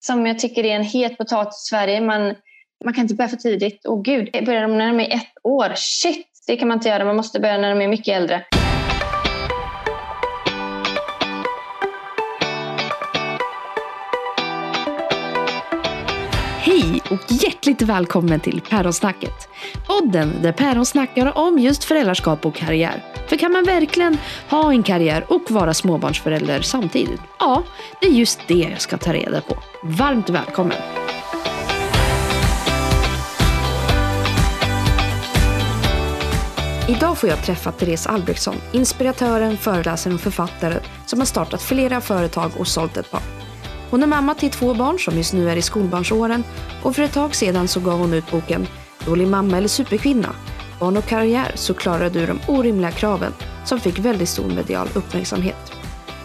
som jag tycker är en het potatis i Sverige. Man, man kan inte börja för tidigt. Åh gud, börjar de när de är ett år? Shit, det kan man inte göra. Man måste börja när de är mycket äldre. Och hjärtligt välkommen till Päronsnacket. Podden där päron snackar om just föräldraskap och karriär. För kan man verkligen ha en karriär och vara småbarnsförälder samtidigt? Ja, det är just det jag ska ta reda på. Varmt välkommen! Idag får jag träffa Therese Albrektsson, inspiratören, föreläsaren och författare som har startat flera företag och sålt ett par. Hon är mamma till två barn som just nu är i skolbarnsåren och för ett tag sedan så gav hon ut boken Dålig mamma eller superkvinna? Barn och karriär så klarar du de orimliga kraven som fick väldigt stor medial uppmärksamhet.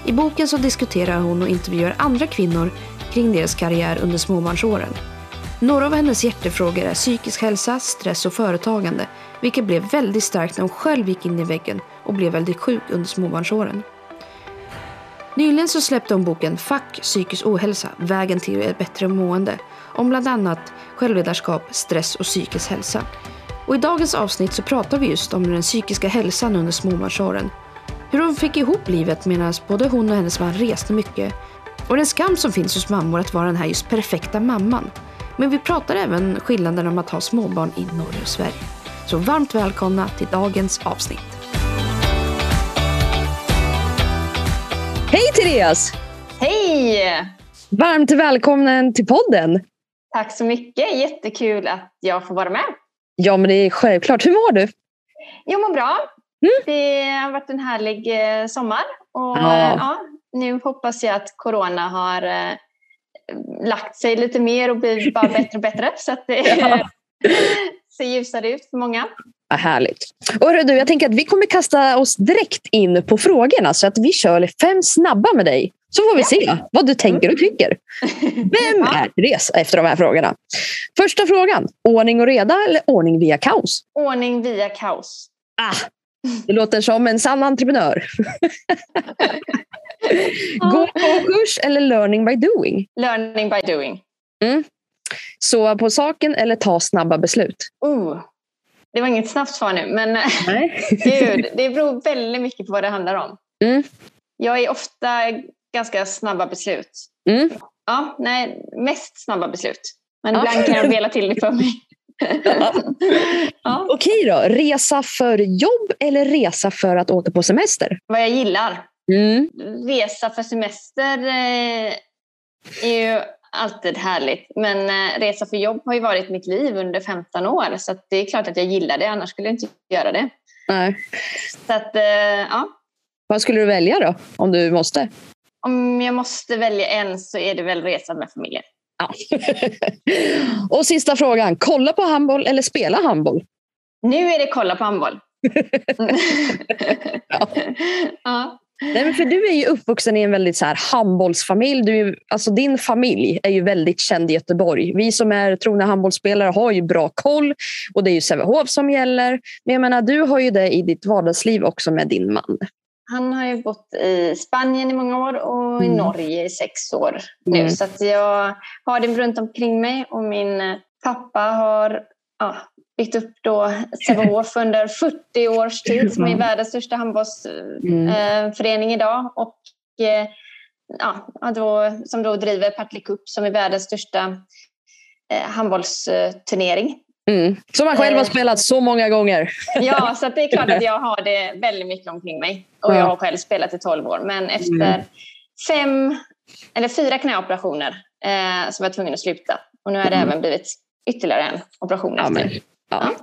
I boken så diskuterar hon och intervjuar andra kvinnor kring deras karriär under småbarnsåren. Några av hennes hjärtefrågor är psykisk hälsa, stress och företagande, vilket blev väldigt starkt när hon själv gick in i väggen och blev väldigt sjuk under småbarnsåren. Nyligen så släppte hon boken Fuck psykisk ohälsa, vägen till ett bättre mående om bland annat självledarskap, stress och psykisk hälsa. Och i dagens avsnitt så pratar vi just om den psykiska hälsan under småbarnsåren. Hur hon fick ihop livet medan både hon och hennes man reste mycket och den skam som finns hos mammor att vara den här just perfekta mamman. Men vi pratar även skillnaden om att ha småbarn i Norge och Sverige. Så varmt välkomna till dagens avsnitt. Therese! Hej! Varmt välkommen till podden. Tack så mycket. Jättekul att jag får vara med. Ja, men det är självklart. Hur mår du? Jag mår bra. Mm. Det har varit en härlig eh, sommar. Och, Ja. eh, ja, nu hoppas jag att corona har eh, lagt sig lite mer och blir bara bättre och bättre. Så att det Ja. ser ljusare ut för många. Vad härligt. Och hörru, du, jag tänker att vi kommer kasta oss direkt in på frågorna så att vi kör fem snabba med dig. Så får vi se vad du tänker och tycker. Vem är Therese efter de här frågorna? Första frågan. Ordning och reda eller ordning via kaos? Ordning via kaos. Ah, det låter som en sann entreprenör. Gå på kurs eller learning by doing? Learning by doing. Sova på saken eller ta snabba beslut? Oh, det var inget snabbt svar nu, men gud, det beror väldigt mycket på vad det handlar om. Mm. Jag är ofta ganska snabba beslut. Mm. Ja, nej, mest snabba beslut. Men Ja. ibland kan jag vela till det för mig. ja, Okej då, resa för jobb eller resa för att åka på semester? vad jag gillar. Mm. Resa för semester eh, är ju alltid härligt. Men eh, resa för jobb har ju varit mitt liv under 15 år. Så det är klart att jag gillar det, annars skulle jag inte göra det. Nej. Så att, eh, ja, Vad skulle du välja då, om du måste? om jag måste välja en så är det väl resa med familjen. Ja. Och sista frågan, kolla på handboll eller spela handboll? Nu är det kolla på handboll. Ja. ja. Nej, för du är ju uppvuxen i en väldigt så här handbollsfamilj. Du, alltså din familj är ju väldigt känd i Göteborg. Vi som är trogna handbollsspelare har ju bra koll och det är ju Sävehof som gäller. Men jag menar, du har ju det i ditt vardagsliv också med din man. Han har ju bott i Spanien i många år och i Mm. Norge i sex år nu. Mm. Så att jag har det runt omkring mig och min pappa har ja, byggt upp då Sävehof under 40 års tid som är världens största handbollsförening Mm. idag. Och eh, ja, då, som då driver Partille Cup som är världens största eh, handbollsturnering. Mm. Som han själv har Eh. spelat så många gånger. Ja, så det är klart att jag har det väldigt mycket omkring mig. Och Ja. jag har själv spelat i 12 år. Men efter Mm. fem eller fyra knäoperationer eh, så var jag tvungen att sluta. Och nu har det Mm. även blivit ytterligare en operation Ja, efter. Ja.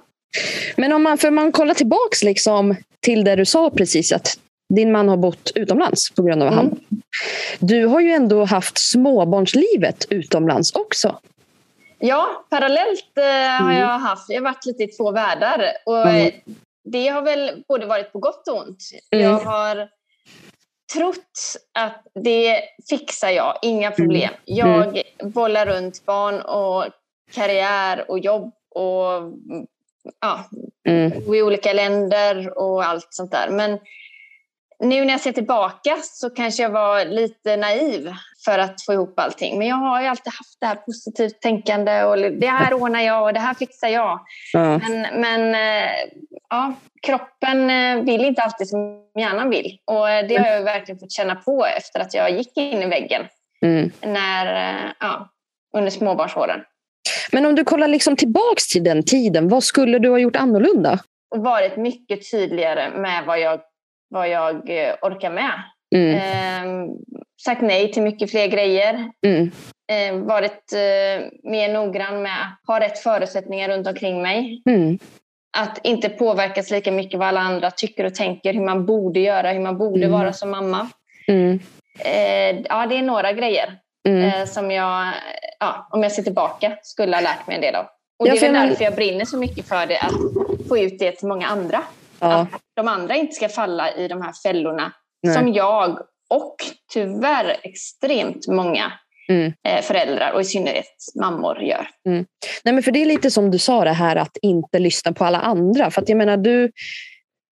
men om man, för man kollar tillbaks liksom till det du sa precis att din man har bott utomlands på grund av Mm. han. Du har ju ändå haft småbarnslivet utomlands också. Ja, parallellt eh, har Mm. jag haft, jag har varit lite i två världar. Och Mm. det har väl både varit på gott och ont. Mm. Jag har trott att det fixar jag, inga problem. Jag bollar runt barn och karriär och jobb och mm, ja, Mm. i olika länder och allt sånt där. Men nu när jag ser tillbaka så kanske jag var lite naiv för att få ihop allting. Men jag har ju alltid haft det här positivt tänkande och det här ordnar jag och det här fixar jag. Ja. Men, men eh, ja, kroppen eh, vill inte alltid som hjärnan vill. Och det har jag verkligen fått känna på efter att jag gick in i väggen mm. när, eh, ja, under småbarnsåren. Men om du kollar liksom tillbaks till den tiden, vad skulle du ha gjort annorlunda? Varit mycket tydligare med vad jag, vad jag orkar med. Mm. Eh, sagt nej till mycket fler grejer. Mm. Eh, varit eh, mer noggrann med att ha rätt förutsättningar runt omkring mig. Mm. Att inte påverkas lika mycket vad alla andra tycker och tänker, hur man borde göra, hur man borde mm. vara som mamma. Mm. Eh, ja, det är några grejer mm. eh, som jag, ja, om jag ser tillbaka, skulle ha lärt mig en del av. Och det är väl därför jag brinner så mycket för det, att få ut det till många andra. Ja. Att de andra inte ska falla i de här fällorna Nej. som jag och tyvärr extremt många mm. Eh, föräldrar och i synnerhet mammor gör. Mm. Nej, men för Det är lite som du sa, det här att inte lyssna på alla andra. För att jag menar, du,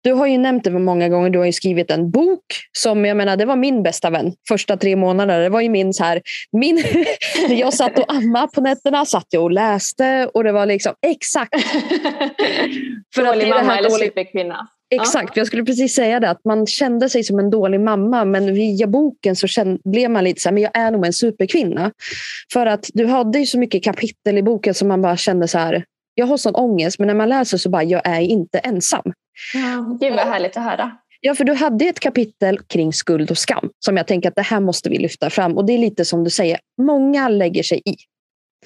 du har ju nämnt det många gånger, du har ju skrivit en bok som jag menar, det var min bästa vän första tre månader. Det var ju min så här, min, när jag satt och ammade på nätterna satt jag och läste och det var liksom exakt. för dålig mamma eller superkvinna. Exakt, jag skulle precis säga det. Att man kände sig som en dålig mamma men via boken så kände, blev man lite så här, men jag är nog en superkvinna. För att du hade ju så mycket kapitel i boken som man bara kände så här, jag har sån ångest men när man läser så bara, jag är inte ensam. Ja, gud vad härligt att höra. Ja, för du hade ett kapitel kring skuld och skam som jag tänker att det här måste vi lyfta fram. Och det är lite som du säger, många lägger sig i.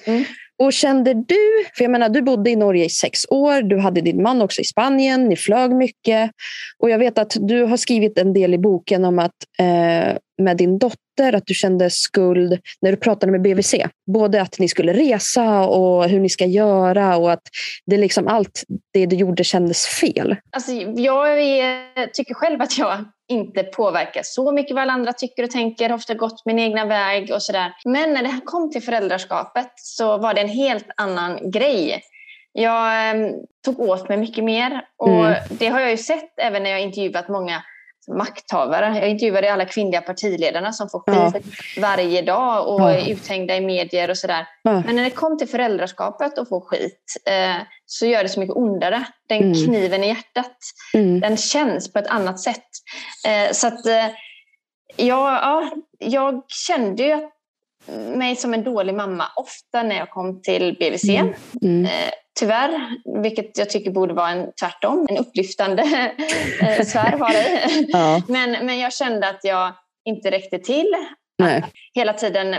Mm. Och kände du, för jag menar du bodde i Norge i sex år, du hade din man också i Spanien, ni flög mycket. Och jag vet att du har skrivit en del i boken om att eh, med din dotter, att du kände skuld när du pratade med BVC. Både att ni skulle resa och hur ni ska göra och att det liksom allt det du gjorde kändes fel. Alltså, jag tycker själv att jag inte påverkas så mycket vad alla andra tycker och tänker, ofta gått min egna väg och sådär. Men när det kom till föräldraskapet så var det en helt annan grej. Jag eh, tog åt mig mycket mer och mm. det har jag ju sett även när jag intervjuat många makthavare. Jag intervjuade alla kvinnliga partiledarna som får skit ja. varje dag och ja. är uthängda i medier och sådär. Ja. Men när det kom till föräldraskapet och få skit eh, så gör det så mycket ondare. Den mm. kniven i hjärtat, mm. den känns på ett annat sätt. Eh, så att eh, ja, ja, jag kände ju mig som en dålig mamma ofta när jag kom till BVC. Mm. Mm. Eh, tyvärr, vilket jag tycker borde vara en tvärtom, en upplyftande eh, sfär vara i. Ja. Men, men jag kände att jag inte räckte till. Hela tiden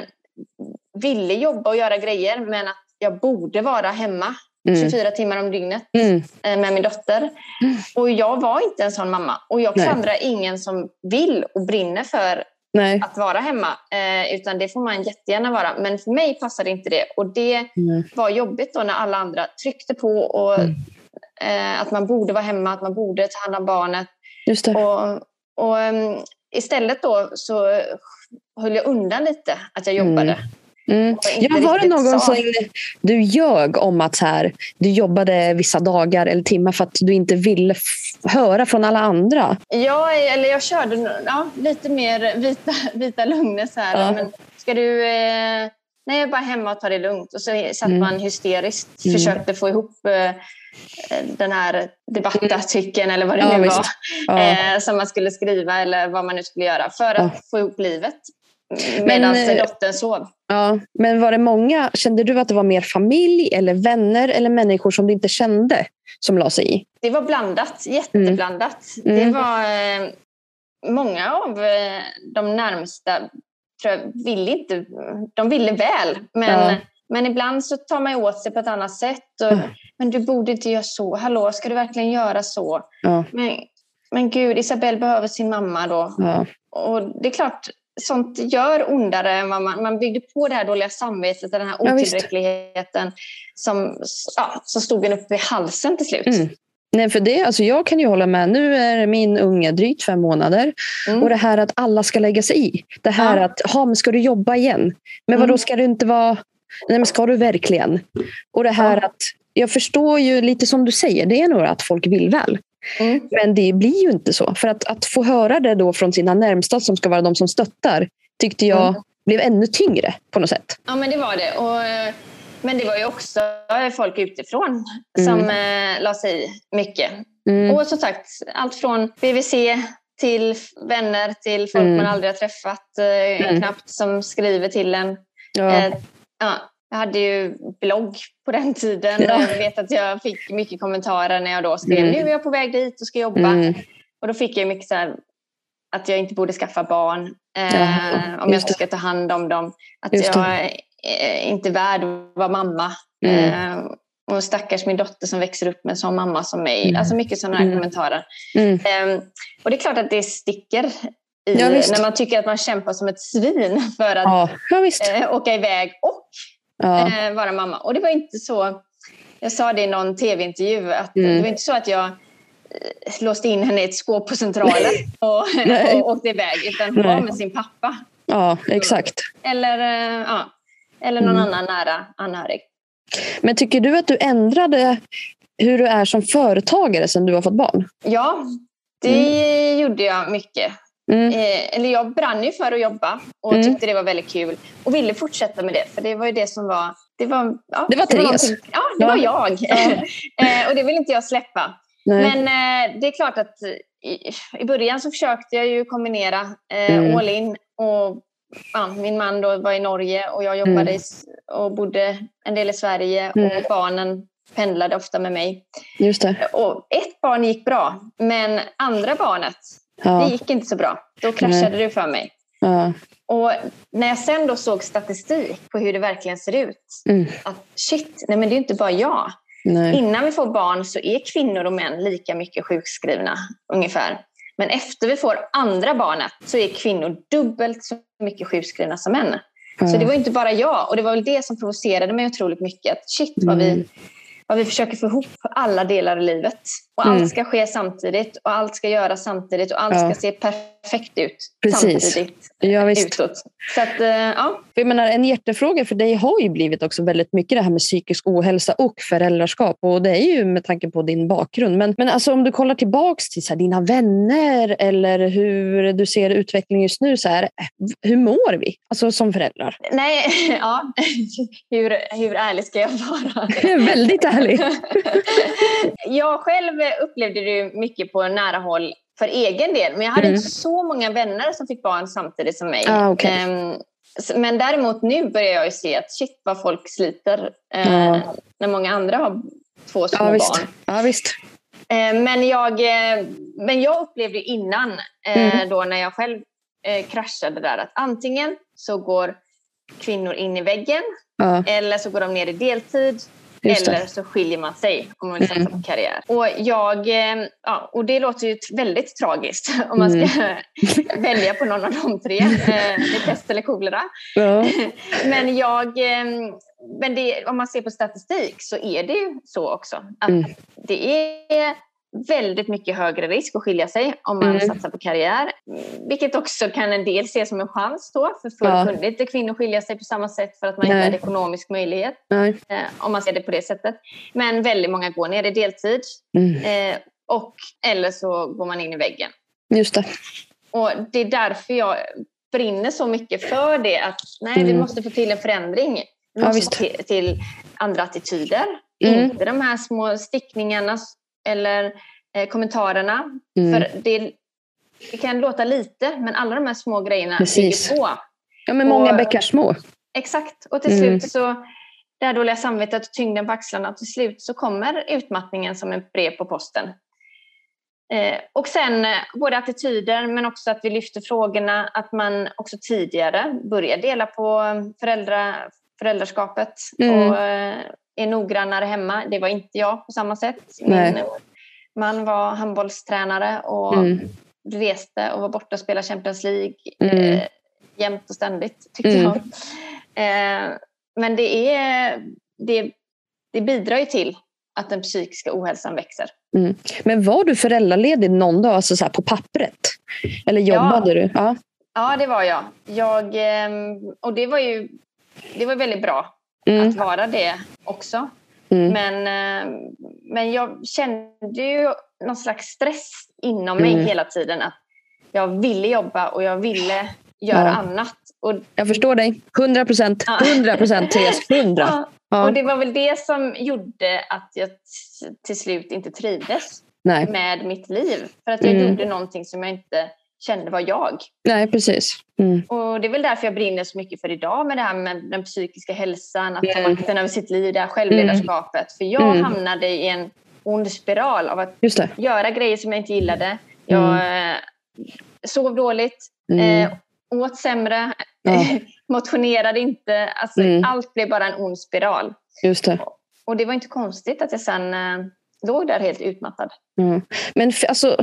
ville jobba och göra grejer men att jag borde vara hemma mm. 24 timmar om dygnet mm. Eh, med min dotter. Mm. Och jag var inte en sån mamma. Och jag klandrar ingen som vill och brinner för Nej. att vara hemma. Eh, utan det får man jättegärna vara. Men för mig passade inte det. Och det mm. var jobbigt då när alla andra tryckte på och, mm. eh, att man borde vara hemma, att man borde ta hand om barnet. Just det. Och, och um, istället då så höll jag undan lite att jag jobbade. Mm. Mm. Ja, var det någon som du ljög om att så här, du jobbade vissa dagar eller timmar för att du inte ville höra från alla andra? Ja, eller jag körde ja, lite mer vita, vita lögner. Så här. Ja. Men ska du... Eh, nej, jag är bara hemma och tar det lugnt. Och så satt mm. man hysteriskt, mm. försökte få ihop eh, den här debattartikeln eller vad det ja, nu var ja. eh, som man skulle skriva eller vad man nu skulle göra för att få ihop livet medan eh, dottern sov. Ja, men var det många, kände du att det var mer familj eller vänner eller människor som du inte kände som la sig i? Det var blandat, jätteblandat. Mm. Mm. Det var eh, många av eh, de närmsta tror jag, ville inte, de ville väl men, ja. men ibland så tar man åt sig på ett annat sätt. Och, mm. Men du borde inte göra så, hallå ska du verkligen göra så? Ja. Men, men gud, Isabelle behöver sin mamma då. Ja. Och det är klart, sånt gör ondare än vad man, man byggde på det här dåliga samvetet den här otillräckligheten ja, som, ja, som stod en upp i halsen till slut. Mm. Nej, för det, alltså jag kan ju hålla med. Nu är min unge drygt fem månader. Mm. Och det här att alla ska lägga sig i. Det här ja. att, ha, men ska du jobba igen? Men mm. vadå, ska du inte vara... Nej, men ska du verkligen? Och det här ja. att, jag förstår ju lite som du säger, det är nog att folk vill väl. Mm. Men det blir ju inte så. För att, att få höra det då från sina närmsta som ska vara de som stöttar tyckte jag mm. blev ännu tyngre på något sätt. Ja, men det var det. Och, men det var ju också folk utifrån som mm. eh, la sig i mycket. Mm. Och som sagt, allt från BVC till vänner till folk mm. man aldrig har träffat eh, knappt som skriver till en. Ja. Eh, ja, jag hade ju blogg på den tiden. Ja. Jag vet att jag fick mycket kommentarer när jag då skrev mm. nu är jag på väg dit och ska jobba. Mm. Och då fick jag mycket så här, att jag inte borde skaffa barn eh, ja, om jag ska ta hand om dem. Att jag är inte värd att vara mamma. Mm. Eh, och stackars min dotter som växer upp med en sån mamma som mig. Mm. Alltså mycket sådana här mm. kommentarer. Mm. Um, och det är klart att det sticker i, ja, när man tycker att man kämpar som ett svin för att ja, uh, åka iväg och ja. uh, vara mamma. Och det var inte så, jag sa det i någon tv-intervju, att mm. det var inte så att jag uh, låste in henne i ett skåp på Centralen och, och åkte iväg, utan hon var med sin pappa. Ja, exakt. Eller, ja, eller någon mm. annan nära anhörig. Men tycker du att du ändrade hur du är som företagare sedan du har fått barn? Ja, det mm. gjorde jag mycket. Mm. Eh, eller jag brann ju för att jobba och mm. tyckte det var väldigt kul och ville fortsätta med det för det var ju det som var... Det var, ja, det var Therese. ja, det ja. var jag. Ja. eh, och det vill inte jag släppa. Nej. Men eh, det är klart att i, i, början så försökte jag ju kombinera eh, mm. all in och ja, min man då var i Norge och jag jobbade mm. och bodde en del i Sverige mm. och barnen pendlade ofta med mig. Just det. Och ett barn gick bra, men andra barnet, ja. det gick inte så bra. Då kraschade Nej. det för mig. Ja. Och när jag sen då såg statistik på hur det verkligen ser ut, mm. att shit, nej men det är inte bara jag. Nej. Innan vi får barn så är kvinnor och män lika mycket sjukskrivna ungefär. Men efter vi får andra barnet så är kvinnor dubbelt så mycket sjukskrivna som män. Mm. Så det var inte bara jag och det var väl det som provocerade mig otroligt mycket. shit vad vi mm vad vi försöker få ihop alla delar i livet. Och mm. allt ska ske samtidigt och allt ska göras samtidigt och allt ja. ska se perfekt ut Precis. samtidigt ja, visst. utåt. Så att, eh, ja. Jag menar, en hjärtefråga för dig har ju blivit också väldigt mycket det här med psykisk ohälsa och föräldraskap. Och det är ju med tanke på din bakgrund. Men, men alltså, om du kollar tillbaks till så här, dina vänner eller hur du ser utvecklingen just nu. Så här, hur mår vi alltså, som föräldrar? Nej, ja. hur, hur ärlig ska jag vara? väldigt ärlig. jag själv upplevde det mycket på nära håll för egen del. Men jag hade mm. inte så många vänner som fick barn samtidigt som mig. Ah, okay. um, men däremot nu börjar jag se att shit vad folk sliter uh, ah. när många andra har två små barn. Visst. Ja, visst. Uh, men, jag, uh, men jag upplevde innan, mm. då när jag själv kraschade där, att antingen så går kvinnor in i väggen eller så går de ner i deltid eller så skiljer man sig om man vill satsa på karriär. Och, jag, eh, ja, och det låter ju väldigt tragiskt om man ska mm. välja på någon av de tre. Eh, det är pest eller kolera. Ja. Men, jag, eh, men det, om man ser på statistik så är det ju så också. Att mm. Det är väldigt mycket högre risk att skilja sig om man mm. satsar på karriär. Vilket också kan en del se som en chans då, för fullt ja. kunde inte kvinnor skilja sig på samma sätt för att man Nej. inte hade ekonomisk möjlighet. Eh, om man ser det på det sättet. Men väldigt många går ner i deltid. Mm. Eh, och, eller så går man in i väggen. Just det. Och det är därför jag brinner så mycket för det. Att nej, mm. vi måste få till en förändring. Vi måste ja, till, till, andra attityder. Mm. Inte de här små stickningarna eller eh, kommentarerna. Mm. För det, det, kan låta lite, men alla de här små grejerna Precis. ligger på. Ja, men många bäckar små. Exakt. Och till mm. slut så, det här dåliga samvetet och tyngden på axlarna, och till slut så kommer utmattningen som en brev på posten. Eh, och sen eh, både attityder men också att vi lyfter frågorna, att man också tidigare börjar dela på föräldra, föräldraskapet mm. och eh, är noggrannare hemma. Det var inte jag på samma sätt. Min man var handbollstränare och mm. reste och var borta och spelade Champions League mm. eh, jämt och ständigt tyckte mm. jag. Eh, men det, är, det, det bidrar ju till att den psykiska ohälsan växer. Mm. Men var du föräldraledig någon dag, alltså så på pappret? Eller jobbade ja. du? Ja. ja, det var jag. jag ehm, och det var ju det var väldigt bra mm. att vara det också. Mm. Men, eh, men jag kände ju någon slags stress inom mig Mm. hela tiden. Att jag ville jobba och jag ville göra Ja. annat. Och, Jag förstår dig. 100 procent. Ja. 100 procent, Therese. 100. ja, Ja. och det var väl det som gjorde att jag till slut inte trivdes Nej. med mitt liv. För att jag Mm. gjorde någonting som jag inte kände var jag. Nej, precis. Mm. Och det är väl därför jag brinner så mycket för idag med det här med den psykiska hälsan, att ta Mm. makten över sitt liv, det här självledarskapet. För jag Mm. hamnade i en ond spiral av att göra grejer som jag inte gillade. Jag eh, sov dåligt, Mm. eh, åt sämre, Ja. motionerade inte. Alltså, Mm. Allt blev bara en ond spiral. Just det. Och det var inte konstigt att jag sen eh, låg där helt utmattad. Mm. Men alltså,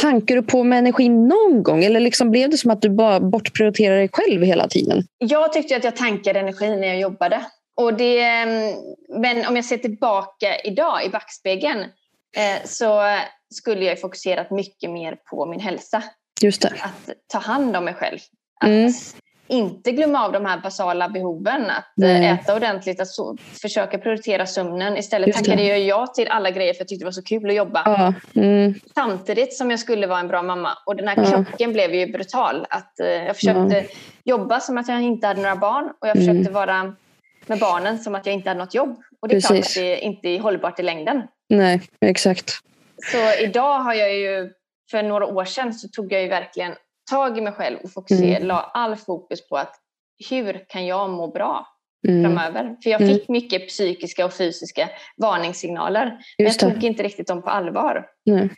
tankar du på med energi någon gång? Eller liksom blev det som att du bara bortprioriterade dig själv hela tiden? Jag tyckte att jag tankade energi när jag jobbade. Och det, mm, men om jag ser tillbaka idag i backspegeln eh, så skulle jag fokuserat mycket mer på min hälsa. Just det. Att ta hand om mig själv. Att Mm. Inte glömma av de här basala behoven. Att eh, Nej. äta ordentligt, att so- försöka prioritera sömnen. Istället tackade jag ja till alla grejer för jag tyckte det var så kul att jobba. Ja. Mm. Samtidigt som jag skulle vara en bra mamma. Och den här Ja. krocken blev ju brutal. Att, eh, jag försökte jobba som att jag inte hade några barn. Och jag Mm. försökte vara med barnen som att jag inte hade något jobb. Och det är klart Precis. att det inte är hållbart i längden. Nej, exakt. Så idag har jag ju, för några år sedan så tog jag ju verkligen tag i mig själv och fokuserade, Mm. la all fokus på att hur kan jag må bra Mm. framöver? För jag Mm. fick mycket psykiska och fysiska varningssignaler. Men jag Just det. tog inte riktigt dem på allvar. Nej.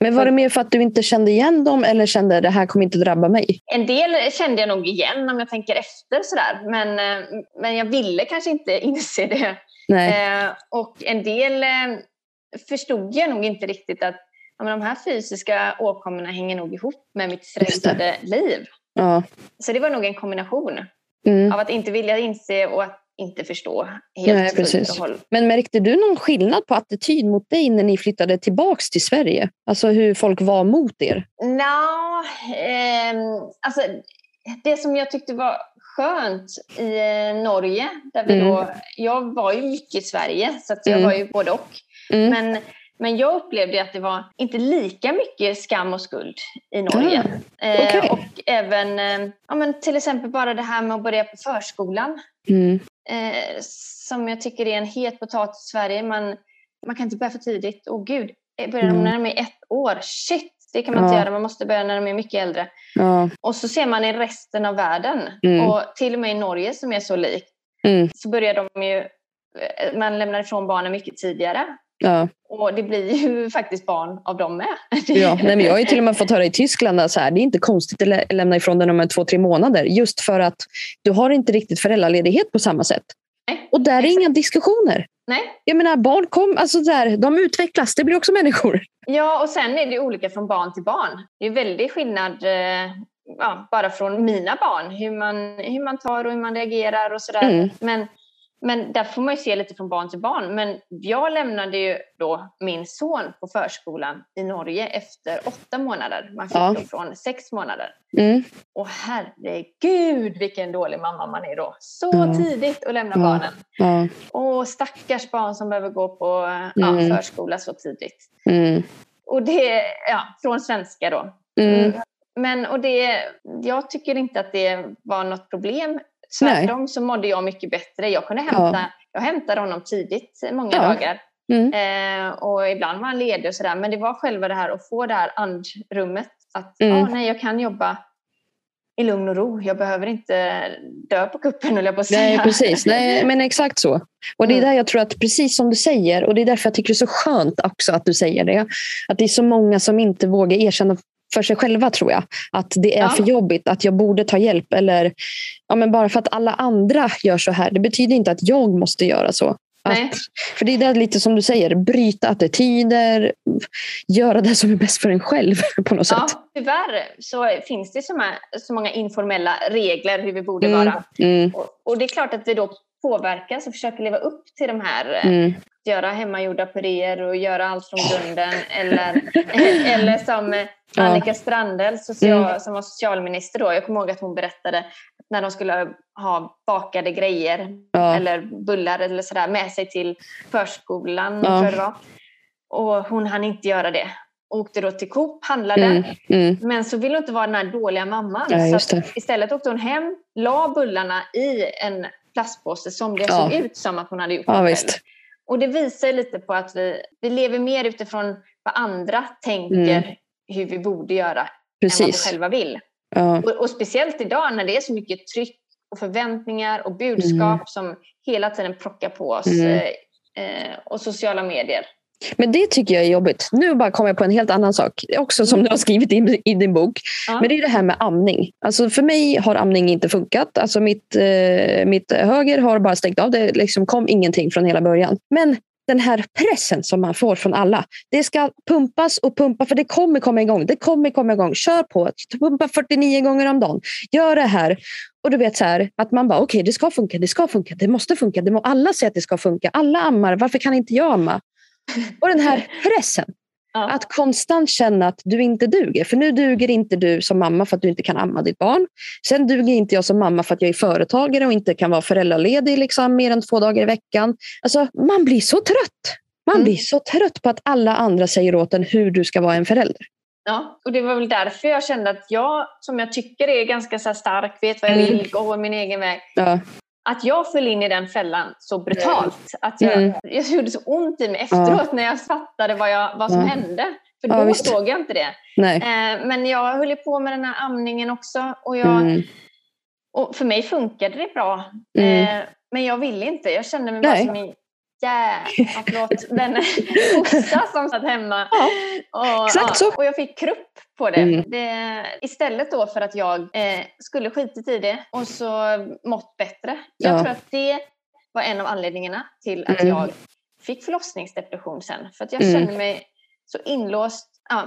Men var det mer för att du inte kände igen dem eller kände det här kommer inte drabba mig? En del kände jag nog igen om jag tänker efter sådär. Men, eh, men jag ville kanske inte inse det. Eh, och en del eh, förstod jag nog inte riktigt att ja, men de här fysiska åkommorna hänger nog ihop med mitt stressade liv. Ja. Så det var nog en kombination Mm. av att inte vilja inse och att inte förstå helt Nej, precis. hållet. Men märkte du någon skillnad på attityd mot dig när ni flyttade tillbaks till Sverige? Alltså hur folk var mot er? Nå, ehm, alltså, det som jag tyckte var skönt i eh, Norge, där vi Mm. då, jag var ju mycket i Sverige så jag Mm. var ju både och. Mm. Men, men jag upplevde att det var inte lika mycket skam och skuld i Norge. Eh, okej. Och även eh, ja, men till exempel bara det här med att börja på förskolan. Mm. eh, som jag tycker är en het potatis i Sverige. Man, man kan inte börja för tidigt. Åh gud, eh, börjar de Mm. när de är ett år? Shit, det kan man inte Ja. göra. Man måste börja när de är mycket äldre. Ja. Och så ser man i resten av världen, Mm. och till och med i Norge som är så likt, Mm. så börjar de ju, eh, man lämnar ifrån barnen mycket tidigare. Ja. Och det blir ju faktiskt barn av dem med. Ja, nej, men jag har ju till och med fått höra i Tyskland att så här, det är inte konstigt att lä- lämna ifrån dig när de är två, tre månader. Just för att du har inte riktigt föräldraledighet på samma sätt. Nej, Och där är exakt. inga diskussioner. Nej. Jag menar, barn kom, alltså där, de utvecklas, det blir också människor. Ja, och sen är det olika från barn till barn. Det är väldigt skillnad eh, ja, bara från mina barn, hur man, hur man tar och hur man reagerar och sådär. Mm. Men, men där får man ju se lite från barn till barn. Men jag lämnade ju då min son på förskolan i Norge efter åtta månader. Man fick Ja. från sex månader. Mm. Och herregud vilken dålig mamma man är då. Så Ja. tidigt att lämna Ja. barnen. Ja. Och stackars barn som behöver gå på ja, Mm. förskola så tidigt. Mm. Och det, ja, från svenska då. Mm. Men, och det, jag tycker inte att det var något problem. Tvärtom så mådde jag mycket bättre. Jag kunde hämta, jag hämtade honom tidigt många Ja. dagar. Mm. Eh, och ibland var han ledig och sådär. Men det var själva det här att få det här andrummet. Att Mm. ah, nej, jag kan jobba i lugn och ro. Jag behöver inte dö på kuppen jag på att säga. Nej, precis. Nej, men exakt så. Och det är Mm. där jag tror att precis som du säger, och det är därför jag tycker det är så skönt också att du säger det, att det är så många som inte vågar erkänna för sig själva tror jag. Att det är Ja. för jobbigt, att jag borde ta hjälp. Eller ja, men bara för att alla andra gör så här, det betyder inte att jag måste göra så. Att, för det är där lite som du säger, bryta attityder, göra det som är bäst för en själv på något Ja, sätt. tyvärr så finns det så, många, så många informella regler hur vi borde Mm. vara. Mm, Och, och det är klart att vi då påverkas och försöker leva upp till de här eh, mm, göra hemmagjorda puréer och göra allt från grunden. eller, eller som eh. Annika Strandhäll social, Mm. som var socialminister då. Jag kommer ihåg att hon berättade att när de skulle ha bakade grejer Ja. eller bullar eller sådär med sig till förskolan Ja. jag det och hon hann inte göra det. Åkte då till Coop, handlade. Mm. Mm. Men så ville hon inte vara den här dåliga mamman. Ja, så istället åkte hon hem, la bullarna i en plastpåse som det såg ut som att hon hade gjort Ja. Och det visar lite på att vi, vi lever mer utifrån vad andra tänker Mm. Hur vi borde göra än vad vi Precis. själva vill. Ja. Och, och speciellt idag när det är så mycket tryck och förväntningar och budskap som hela tiden plockar på oss. Mm. Eh, och sociala medier. Men det tycker jag är jobbigt. Nu bara kommer jag på en helt annan sak. Också som du har skrivit i, i din bok. Ja. Men det är det här med amning. Alltså för mig har amning inte funkat. Alltså mitt, eh, mitt höger har bara stängt av. Det liksom kom ingenting från hela början. Men den här pressen som man får från alla. Det ska pumpas och pumpa för det kommer komma igång. Det kommer komma igång. Kör på. Pumpa 49 gånger om dagen. Gör det här. Och du vet så här, att man bara okej det ska funka, det ska funka, det måste funka. Det må alla säga att det ska funka. Alla ammar, varför kan inte jag amma? Och den här pressen. Ja. Att konstant känna att du inte duger. För nu duger inte du som mamma för att du inte kan amma ditt barn. Sen duger inte jag som mamma för att jag är företagare och inte kan vara föräldraledig liksom, mer än två dagar i veckan. Alltså, man blir så trött. Man Mm. blir så trött på att alla andra säger åt en hur du ska vara en förälder. Ja, och det var väl därför jag kände att jag, som jag tycker är ganska så stark, vet vad jag Mm. vill, går min egen väg. Ja. Att jag föll in i den fällan så brutalt. Att jag, Mm. jag gjorde så ont i mig efteråt när jag fattade vad, jag, vad som Ja. hände. För Ja, då visst. såg jag inte det. Eh, men jag höll på med den här amningen också. Och, jag, Mm. och för mig funkade det bra. Mm. Eh, men jag ville inte. Jag kände mig bara som en jävla, förlåt, den kossa som satt hemma. Ja, och, exakt så. och jag fick krupp på det. Mm. det. Istället då för att jag eh, skulle skitit i det och så mått bättre. Jag Ja. tror att det var en av anledningarna till att Mm. jag fick förlossningsdepression sen. För att jag Mm. kände mig så inlåst, ja,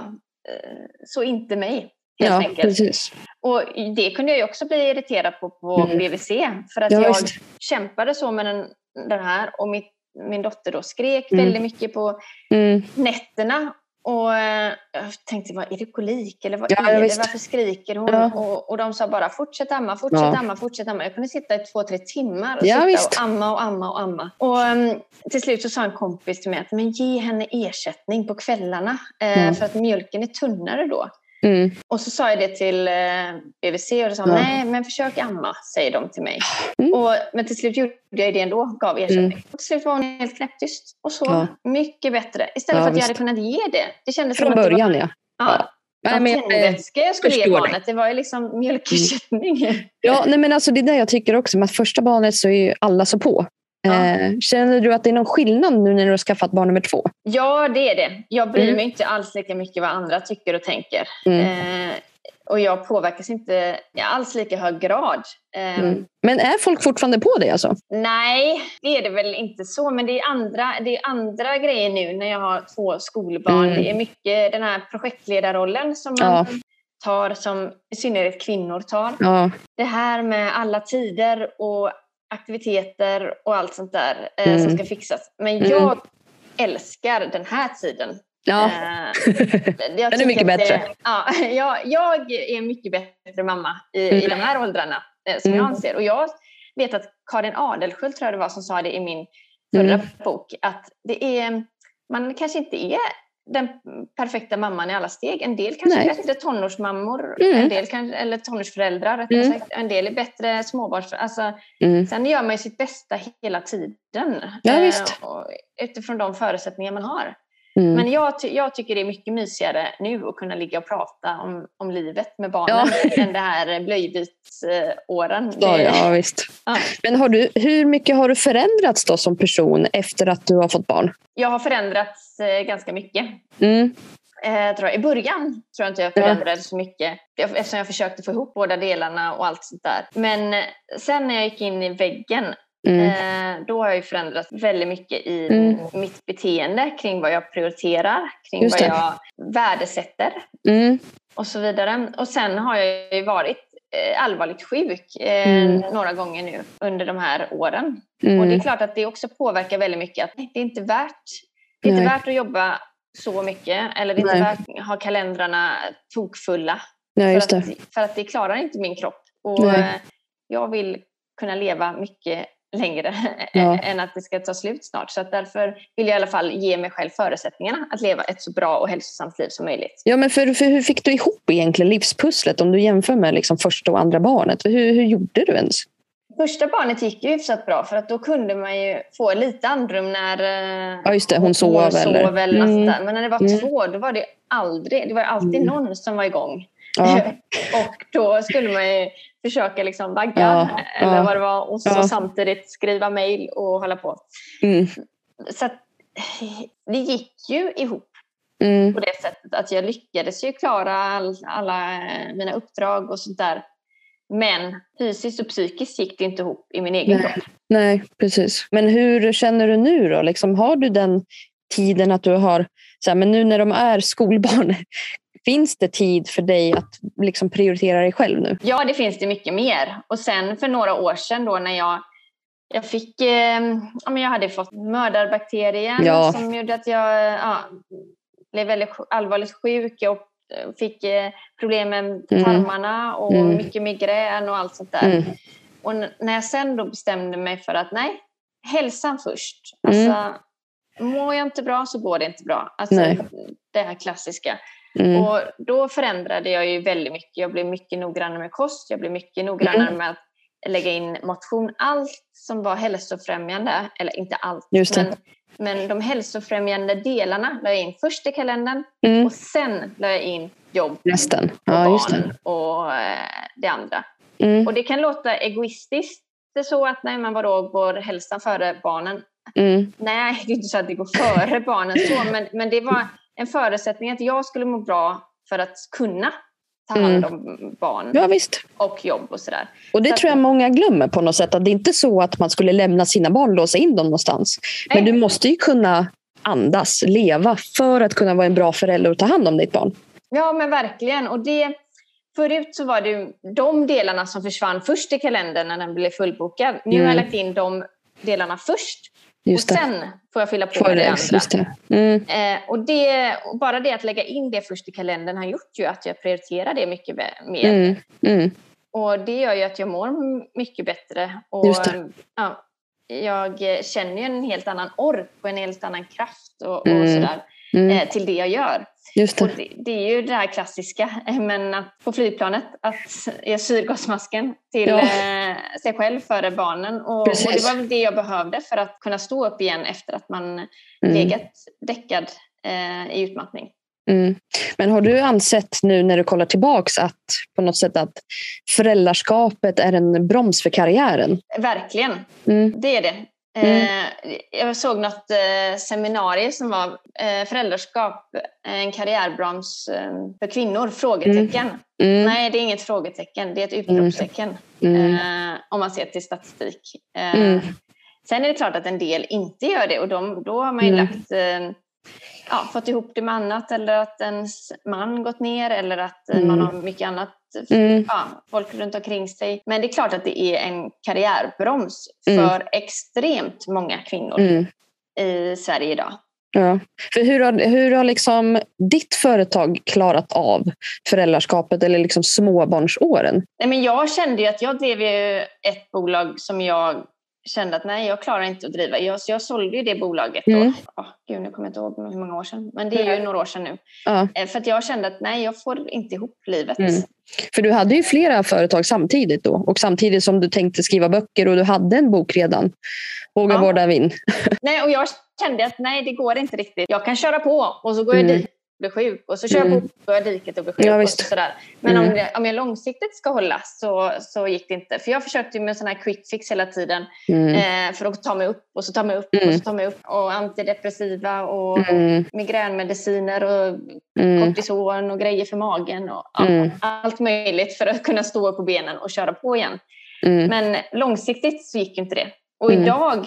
eh, så inte mig. Helt Ja, enkelt. precis. Och det kunde jag ju också bli irriterad på på Mm. BVC. För att Ja, jag visst. kämpade så med den, den här och mitt, min dotter då skrek Mm. väldigt mycket på Mm. nätterna. Och eh, jag tänkte, vad är det kolik? Eller vad Ja, är det? visst. Varför skriker hon? Ja. Och, och de sa bara, fortsätt amma, fortsätt Ja. amma, fortsätt amma. Jag kunde sitta i två, tre timmar och Ja, sitta visst. och amma och amma och amma. Och um, till slut så sa en kompis till mig att men ge henne ersättning på kvällarna. Eh, Ja. För att mjölken är tunnare då. Mm. Och så sa jag det till eh, BVC och de sa Ja. nej men försök amma, säger de till mig. Mm. Och, men till slut gjorde jag det ändå, gav ersättning. Och till slut var hon helt knäpptyst och sov Ja. mycket bättre. Istället Ja, för att jag visst. hade kunnat ge det. Det kändes Från som att det början var, ja. ja, Nej, men jag, eh, tändvätska jag skulle ge barnet. Det var ju liksom mjölkersättning. Ja, nej, men alltså det är det jag tycker också. Med första barnet så är ju alla så på. Eh, känner du att det är någon skillnad nu när du har skaffat barn nummer två? Ja, det är det. Jag bryr Mm. mig inte alls lika mycket vad andra tycker och tänker. Mm. Eh, och jag påverkas inte i alls lika hög grad. Eh, Mm. Men är folk fortfarande på det? Alltså? Nej, det är det väl inte så. Men det är andra, det är andra grejer nu när jag har två skolbarn. Mm. Det är mycket den här projektledarrollen som man Ja. tar, som i synnerhet kvinnor tar. Ja. Det här med alla tider och aktiviteter och allt sånt där eh, Mm. som ska fixas. Men Mm. jag älskar den här tiden. ja. Eh, jag Den är mycket att bättre. Det, ja, jag, jag är mycket bättre mamma i, i Mm. de här åldrarna eh, som Mm. jag anser. Och jag vet att Karin Adelsköld tror jag det var som sa det i min förra Mm. bok. Att det är, man kanske inte är den perfekta mamman i alla steg. En del kanske Nej. är bättre tonårsmammor, Mm. en del kanske, eller tonårsföräldrar rättare Mm. sagt. En del är bättre småbarnsföräldrar. Alltså, Mm. sen gör man ju sitt bästa hela tiden. Ja, eh, utifrån de förutsättningar man har. Mm. Men jag, ty- jag tycker det är mycket mysigare nu att kunna ligga och prata om, om livet med barnen än det här blöjbytsåren. Ja, ja, visst. ja. Men har du, hur mycket har du förändrats då som person efter att du har fått barn? Jag har förändrats eh, ganska mycket. Mm. Eh, tror jag. I början tror jag inte jag förändrades så mycket eftersom jag försökte få ihop båda delarna och allt sånt där. Men sen när jag gick in i väggen Mm. eh, då har jag ju förändrats väldigt mycket i Mm. mitt beteende kring vad jag prioriterar, kring Just vad det. jag värdesätter. Mm. och så vidare. Och sen har jag ju varit eh, allvarligt sjuk eh, Mm. några gånger nu under de här åren. Och det är Mm. klart att det också påverkar väldigt mycket. Att det är inte värt, det är inte Nej. värt att jobba så mycket eller det är inte Nej. värt att ha kalendrarna tokfulla. Just för, att, för att det klarar inte min kropp. Och Nej. eh, jag vill kunna leva mycket längre ja. än att det ska ta slut snart. Så därför vill jag i alla fall ge mig själv förutsättningarna att leva ett så bra och hälsosamt liv som möjligt. Ja, men för, för hur fick du ihop egentligen livspusslet om du jämför med liksom första och andra barnet? Hur, hur gjorde du ens? Första barnet gick ju hyfsat bra för att då kunde man ju få lite andrum när eh, ja, just det, hon, sov. Hon sov eller, eller mm. Men när det var mm. två då var det aldrig, det var alltid mm. någon som var igång. Ja. och då skulle man ju försöka liksom vagga ja, eller ja, vad det var och så samtidigt skriva mejl och hålla på. Mm. Så att, det gick ju ihop mm. på det sättet att jag lyckades ju klara all, alla mina uppdrag och sånt där. Men fysiskt och psykiskt gick det inte ihop i min egen Nej. kropp. Nej, precis. Men hur känner du nu då? Liksom, har du den tiden att du har, så här, men nu när de är skolbarn, Finns det tid för dig att liksom prioritera dig själv nu? Ja, det finns det mycket mer. Och sen för några år sedan då när jag jag fick, eh, jag hade fått mördarbakterien ja. som gjorde att jag ja, blev väldigt allvarligt sjuk. Jag fick eh, problem med mm. tarmarna och mm. mycket migrän och allt sånt där. Mm. Och när jag sen då bestämde mig för att nej, hälsan först. Mm. Alltså, mår jag inte bra så går det inte bra. Alltså, det här klassiska. Mm. Och då förändrade jag ju väldigt mycket. Jag blev mycket noggrannare med kost, jag blev mycket noggrannare mm. med att lägga in motion. Allt som var hälsofrämjande, eller inte allt, men, men de hälsofrämjande delarna la jag in först i kalendern mm. och sen la jag in jobb Resten. och ja, barn och eh, det andra. Mm. Och det kan låta egoistiskt det är så att nej men vadå, går hälsan före barnen? Mm. Nej, det är inte så att det går före barnen så, men, men det var en förutsättning att jag skulle må bra för att kunna ta hand mm. om mm. barn ja, och jobb och sådär. Och det så tror jag många glömmer på något sätt. Att det är inte så att man skulle lämna sina barn och låsa in dem någonstans. Nej. Men du måste ju kunna andas, leva för att kunna vara en bra förälder och ta hand om ditt barn. Ja men verkligen. Och det, förut så var det de delarna som försvann först i kalendern när den blev fullbokad. Nu mm. har jag lagt in de delarna först. Just och sen får jag fylla på med det andra. Det. Mm. Eh, och det, bara det att lägga in det först i kalendern har gjort ju att jag prioriterar det mycket mer. Mm. Mm. Och det gör ju att jag mår mycket bättre. Och, ja, jag känner ju en helt annan ork och en helt annan kraft och, och mm. sådär, mm. eh, till det jag gör. Just det. Det, det, är ju det här klassiska, men att på flygplanet att ge syrgasmasken till ja. eh, sig själv före barnen. Och, och, det var väl det jag behövde för att kunna stå upp igen efter att man mm. legat däckad eh, i utmattning. Mm. Men har du ansett nu när du kollar tillbaks att på något sätt att föräldraskapet är en broms för karriären? Verkligen, mm. det är det. Mm. Eh, jag såg något eh, seminarium som var eh, föräldraskap, en karriärbroms för kvinnor? Frågetecken. Mm. Mm. Nej, det är inget frågetecken, det är ett mm. utropstecken mm. om man ser till statistik. Sen är det klart att en del inte gör det och de, då har man ju lagt ja, fått ihop det med annat eller att ens man gått ner eller att mm. man har mycket annat mm. ja, folk runt omkring sig. Men det är klart att det är en karriärbroms mm. för extremt många kvinnor mm. i Sverige idag. Ja. För hur har, hur har liksom ditt företag klarat av föräldraskapet eller liksom småbarnsåren? Nej, men jag kände ju att jag drev ett bolag som jag kände att nej, jag klarar inte att driva. Jag, jag sålde ju det bolaget då. Mm. Oh, gud, nu kommer jag inte ihåg hur många år sedan. Men det är ju några år sedan nu. Eh, för att jag kände att nej, jag får inte ihop livet. Mm. För du hade ju flera företag samtidigt då. Och samtidigt som du tänkte skriva böcker och du hade en bok redan. Våga ja. vårda vinn. nej, och jag kände att nej, det går inte riktigt. Jag kan köra på och så går mm. jag dit blir sjuk och så kör jag mm. på diket och blir sjuk. Ja, och sådär. Men mm. om, det, om jag långsiktigt ska hålla så, så gick det inte. För jag försökte med sån här quick fix hela tiden mm. eh, för att ta mig upp och så ta mig upp och så mm. ta mig upp. Och antidepressiva och, mm. migränmediciner och mm. kortison och grejer för magen och ja, allt möjligt för att kunna stå upp på benen och köra på igen. Men långsiktigt så gick inte det. Och idag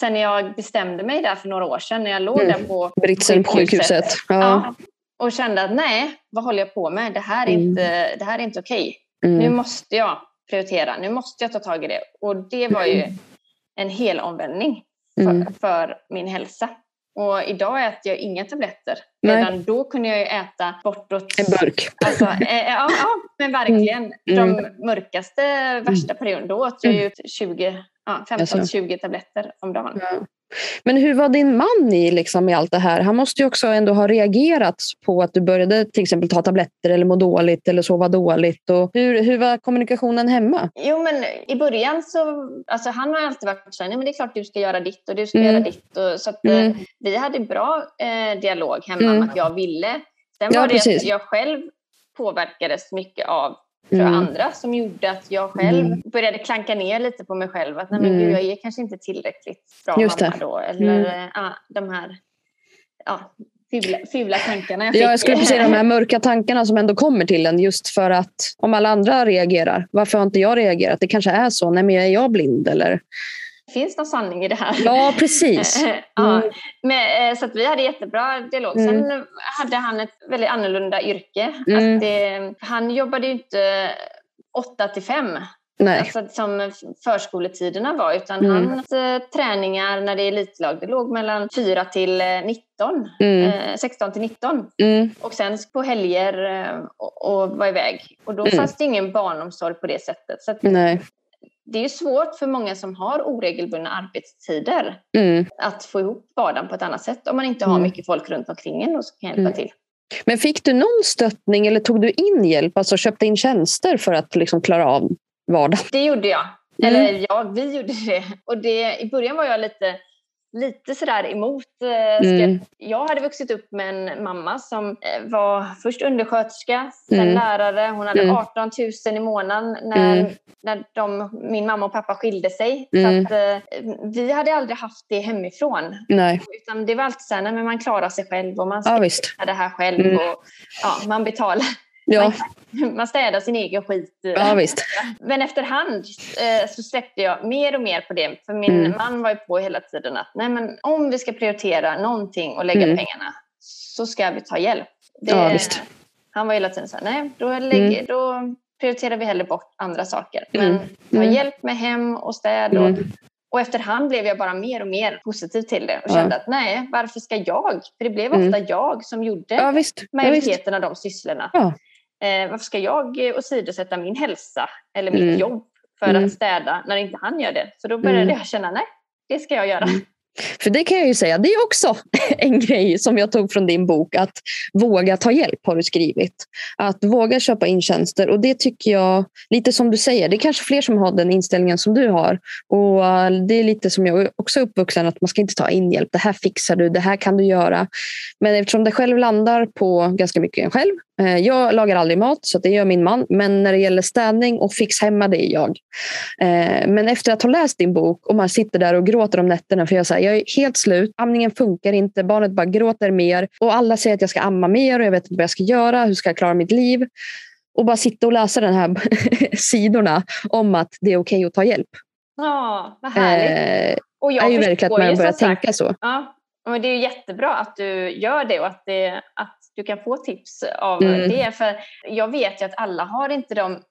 sen jag bestämde mig där för några år sedan när jag låg mm. där på Britsen sjukhuset. Ja. ja. och kände att nej, vad håller jag på med? Det här är mm. inte, det här är inte okej. Mm. Nu måste jag prioritera, nu måste jag ta tag i det. Och det var ju mm. en hel omvändning för, mm. för min hälsa. Och idag äter jag inga tabletter. Redan då kunde jag ju äta bortåt... En burk. Alltså, äh, ja, ja, men verkligen. Mm. De mörkaste, värsta perioderna, då åt jag ju 20 ja, 15-20 tabletter om dagen. Ja. Men hur var din man i, liksom, i allt det här? Han måste ju också ändå ha reagerat på att du började till exempel ta tabletter eller må dåligt eller sova dåligt. Och hur, hur var kommunikationen hemma? Jo, men i början så... Alltså han har alltid varit så här, nej men det är klart du ska göra ditt och du ska mm. göra ditt. Och, så att, mm. vi hade bra eh, dialog hemma mm. om att jag ville. Sen var det precis. att jag själv påverkades mycket av mm. andra som gjorde att jag själv mm. började klanka ner lite på mig själv. Att nej, men mm. gud, jag är kanske inte tillräckligt bra Just mamma det. då. Eller mm. ja, de här ja, fula, fula tankarna jag fick. Ja, jag skulle säga de här mörka tankarna som ändå kommer till en just för att om alla andra reagerar, varför har inte jag reagerat? Det kanske är så, nej men är jag blind eller? Finns någon sanning i det här. Ja, precis. Mm. ja, men, eh, så vi hade jättebra dialog. Mm. Sen hade han ett väldigt annorlunda yrke. Mm. Det, han jobbade ju inte 8 till 5. Nej. Alltså, som förskoletiderna var. Utan mm. hans eh, träningar när det är elitlag det låg mellan 4 till 19. Mm. Eh, 16 till 19. Mm. Och sen på helger eh, och, och var iväg. Och då mm. fanns det ingen barnomsorg på det sättet. Så att, det är svårt för många som har oregelbundna arbetstider mm. att få ihop vardagen på ett annat sätt om man inte har mm. mycket folk runt omkring en och som kan hjälpa mm. till. Men fick du någon stöttning eller tog du in hjälp, alltså köpte in tjänster för att liksom klara av vardagen? Det gjorde jag. Eller mm. ja, vi gjorde det. Och det, i början var jag lite lite sådär emot. Eh, mm. Jag hade vuxit upp med en mamma som eh, var först undersköterska, sen mm. lärare. Hon hade mm. 18 000 i månaden när, mm. när de, min mamma och pappa skilde sig. Så mm. att, eh, vi hade aldrig haft det hemifrån. Nej. Utan det var alltid så här, nej, men man klarar sig själv och man ska ja, det här själv. Mm. Och, ja, man betalar Ja. Man, man städar sin egen skit. Ja, visst. Men efterhand eh, så släppte jag mer och mer på det. För min mm. man var ju på hela tiden att nej, men om vi ska prioritera någonting och lägga mm. pengarna så ska vi ta hjälp. Det, ja, visst. Han var hela tiden så här, nej, då, lägger, mm. då prioriterar vi hellre bort andra saker. Men mm. ta mm. hjälp med hem och städ. Och, mm. och efterhand blev jag bara mer och mer positiv till det och kände ja. att nej, varför ska jag? För det blev ofta jag som gjorde ja, majoriteten av de sysslorna. Ja. Eh, varför ska jag åsidosätta min hälsa eller mitt mm. jobb för mm. att städa när inte han gör det? Så då började mm. jag känna, nej, det ska jag göra. Mm. För det kan jag ju säga, det är också en grej som jag tog från din bok. Att våga ta hjälp har du skrivit. Att våga köpa in tjänster. Och det tycker jag, lite som du säger, det är kanske fler som har den inställningen som du har. Och eh, Det är lite som jag också är uppvuxen, att man ska inte ta in hjälp. Det här fixar du, det här kan du göra. Men eftersom det själv landar på ganska mycket en själv Eh, jag lagar aldrig mat, så det gör min man. Men när det gäller städning och fix hemma, det är jag. Eh, men efter att ha läst din bok och man sitter där och gråter om nätterna, för jag, här, jag är helt slut, amningen funkar inte, barnet bara gråter mer och alla säger att jag ska amma mer och jag vet inte vad jag ska göra, hur ska jag klara mitt liv? Och bara sitta och läsa de här sidorna om att det är okej okay att ta hjälp. Ja, vad härligt. Eh, och jag är ju verkligen att man börjar tänka så. Ja, och det är jättebra att du gör det och att, det, att du kan få tips av mm. det. För jag vet ju att alla har inte de,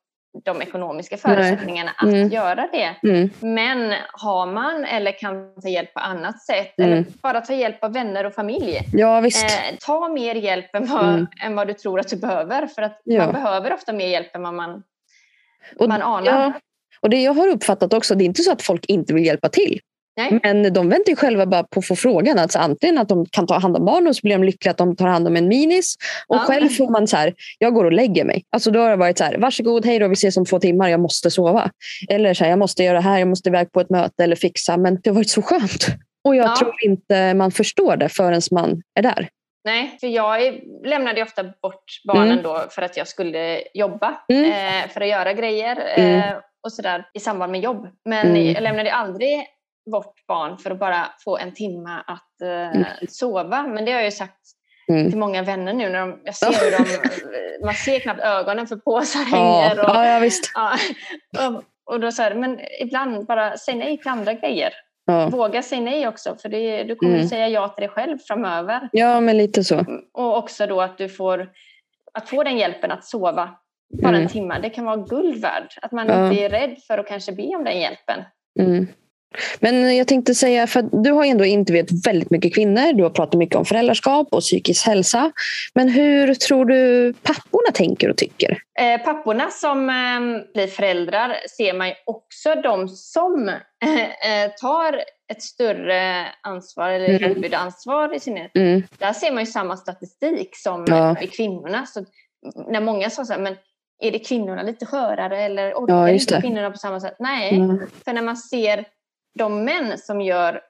de ekonomiska förutsättningarna Nej. att mm. göra det. Mm. Men har man eller kan ta hjälp på annat sätt eller mm. bara ta hjälp av vänner och familj. Ja. Eh, ta mer hjälp än vad, mm. än vad du tror att du behöver. För att ja. man behöver ofta mer hjälp än vad man, och, man anar. Ja. Och det jag har uppfattat också, det är inte så att folk inte vill hjälpa till. Nej. Men de väntar ju själva bara på att få frågan. Alltså antingen att de kan ta hand om barn och så blir de lyckliga att de tar hand om en minis. Och ja. själv får man så här, jag går och lägger mig. Alltså då har det varit så här, varsågod, hej då, vi ses om två timmar, jag måste sova. Eller så här, jag måste göra det här, jag måste iväg på ett möte eller fixa. Men det har varit så skönt. Och jag ja. tror inte man förstår det förrän man är där. Nej, för jag lämnade ofta bort barnen mm. då för att jag skulle jobba, mm. eh, för att göra grejer mm. eh, och sådär i samband med jobb. Men mm. jag lämnade aldrig bort barn för att bara få en timme att eh, mm. sova. Men det har jag ju sagt mm. till många vänner nu. När de, jag ser hur de, man ser knappt ögonen för påsar hänger. Och, ja, ja, visst. Ja, och, och då så här, men ibland bara säg nej till andra grejer. Ja. Våga säga nej också, för det, du kommer mm. säga ja till dig själv framöver. Ja, men lite så. Och också då att du får att få den hjälpen att sova bara mm. en timme, det kan vara guld värd. Att man ja. inte är rädd för att kanske be om den hjälpen. Mm. Men jag tänkte säga, för du har ändå intervjuat väldigt mycket kvinnor. Du har pratat mycket om föräldraskap och psykisk hälsa. Men hur tror du papporna tänker och tycker? Eh, papporna som eh, blir föräldrar ser man ju också de som eh, tar ett större ansvar eller mm. huvudansvar i synnerhet. Mm. Där ser man ju samma statistik som ja. i kvinnorna. Så när många sa så här, men är det kvinnorna lite skörare eller orkar ja, inte kvinnorna på samma sätt? Nej, mm. för när man ser de män som gör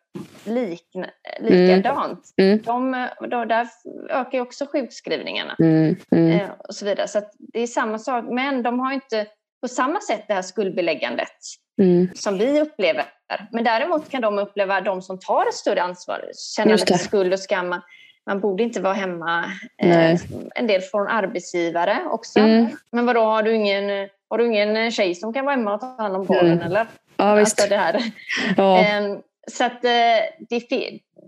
likna, likadant, mm. mm. De, då, där ökar ju också sjukskrivningarna mm. Mm. Eh, och så vidare. Så det är samma sak, men de har inte på samma sätt det här skuldbeläggandet mm. som vi upplever. Men däremot kan de uppleva de som tar ett större ansvar, känna lite skuld och skam. Man borde inte vara hemma. Eh, en del från arbetsgivare också. Mm. Men vadå, har du ingen har du ingen tjej som kan vara hemma och ta hand om barnen? Mm. Eller? Ja, visst. Alltså det här. Ja. Ehm, så att eh,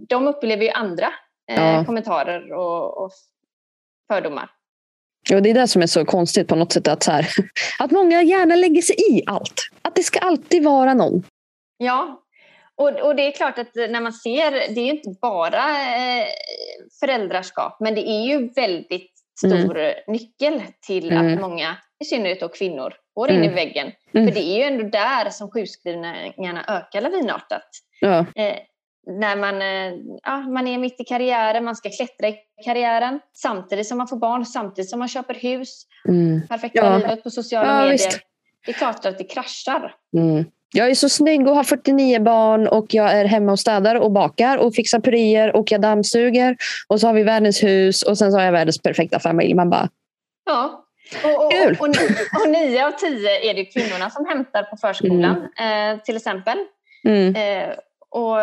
de upplever ju andra eh, ja. kommentarer och, och fördomar. Ja, det är det som är så konstigt på något sätt. Att, så här, att många gärna lägger sig i allt. Att det ska alltid vara någon. Ja, och, och det är klart att när man ser, det är ju inte bara eh, föräldraskap, men det är ju väldigt stor mm. nyckel till mm. att många, i synnerhet då kvinnor, går in mm. i väggen. Mm. För det är ju ändå där som sjukskrivningarna ökar lavinartat. Ja. Eh, när man, eh, ja, man är mitt i karriären, man ska klättra i karriären samtidigt som man får barn, samtidigt som man köper hus. Mm. Perfekta ja. livet på sociala ja, medier. Visst. Det är klart att det kraschar. Mm. Jag är så snygg och har 49 barn och jag är hemma och städar och bakar och fixar puriner och jag dammsuger. Och så har vi världens hus och sen så har jag världens perfekta familj. Man bara... Ja. Och, och, och, och, nio av tio är det kvinnorna som hämtar på förskolan mm. eh, till exempel. Mm. Eh, och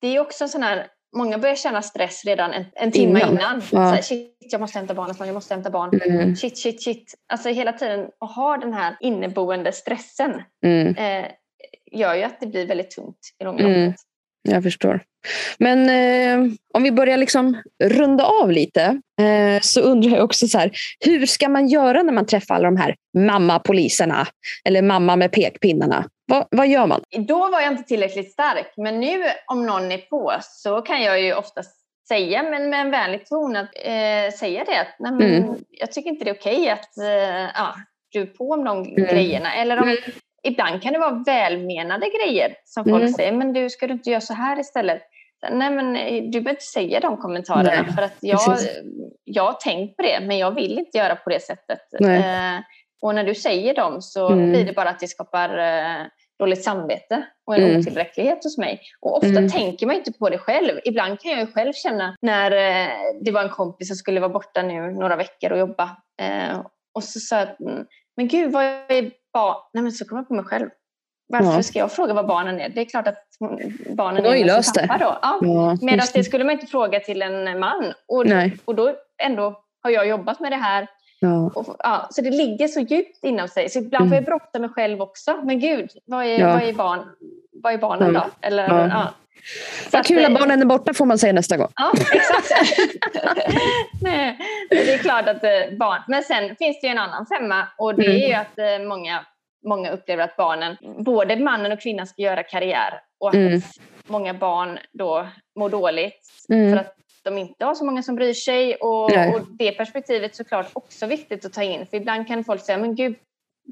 det är också sån här, många börjar känna stress redan en, en timme innan. innan. Ja. här, shit, jag måste hämta barnet, jag måste hämta barn. Mm. Shit, shit, shit. Alltså hela tiden att ha den här inneboende stressen mm. eh, gör ju att det blir väldigt tungt i långa mm. loppet. Jag förstår. Men eh, om vi börjar liksom runda av lite eh, så undrar jag också så här, hur ska man göra när man träffar alla de här mamma-poliserna eller mamma med pekpinnarna? Va, vad gör man? Då var jag inte tillräckligt stark, men nu om någon är på så kan jag ju oftast säga, men med en vänlig ton, att eh, säga det att nej, men, mm. jag tycker inte det är okej att eh, ja, du är på om de mm. grejerna. Eller om, mm ibland kan det vara välmenande grejer som folk mm. säger, men du, ska du inte göra så här istället? Nej, men eh, du behöver inte säga de kommentarerna Nej, för att jag, jag har tänkt på det, men jag vill inte göra på det sättet. Eh, och när du säger dem så mm. blir det bara att det skapar eh, dåligt samvete och en mm. otillräcklighet hos mig. Och ofta mm. tänker man inte på det själv. Ibland kan jag själv känna när eh, det var en kompis som skulle vara borta nu några veckor och jobba. Eh, och så sa jag, mm, men gud vad är barn... Nej men så kommer jag på mig själv. Varför ja. ska jag fråga vad barnen är? Det är klart att barnen är löst det. Då. Ja. Ja, Medan det skulle man inte fråga till en man. Och, Nej. och då ändå har jag jobbat med det här. Ja. Och, ja, så det ligger så djupt inom sig. Så ibland får jag mm. brotta mig själv också. Men gud, vad är, vad är, barn, vad är barnen då? Eller, ja. Vad kul att barnen är borta får man säga nästa gång. Ja, exakt. Nej, det är klart att eh, barn... Men sen finns det ju en annan femma och det är ju mm. att eh, många, många upplever att barnen, både mannen och kvinnan ska göra karriär och att mm. många barn då mår dåligt mm. för att de inte har så många som bryr sig och, och det perspektivet är såklart också viktigt att ta in för ibland kan folk säga men gud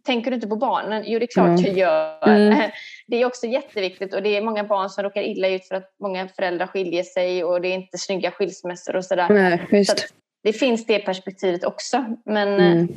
tänker du inte på barnen? Jo, det är klart mm. jag gör. Mm. Det är också jätteviktigt och det är många barn som råkar illa ut för att många föräldrar skiljer sig och det är inte snygga skilsmässor och sådär. Nej, så det finns det perspektivet också. Men, mm.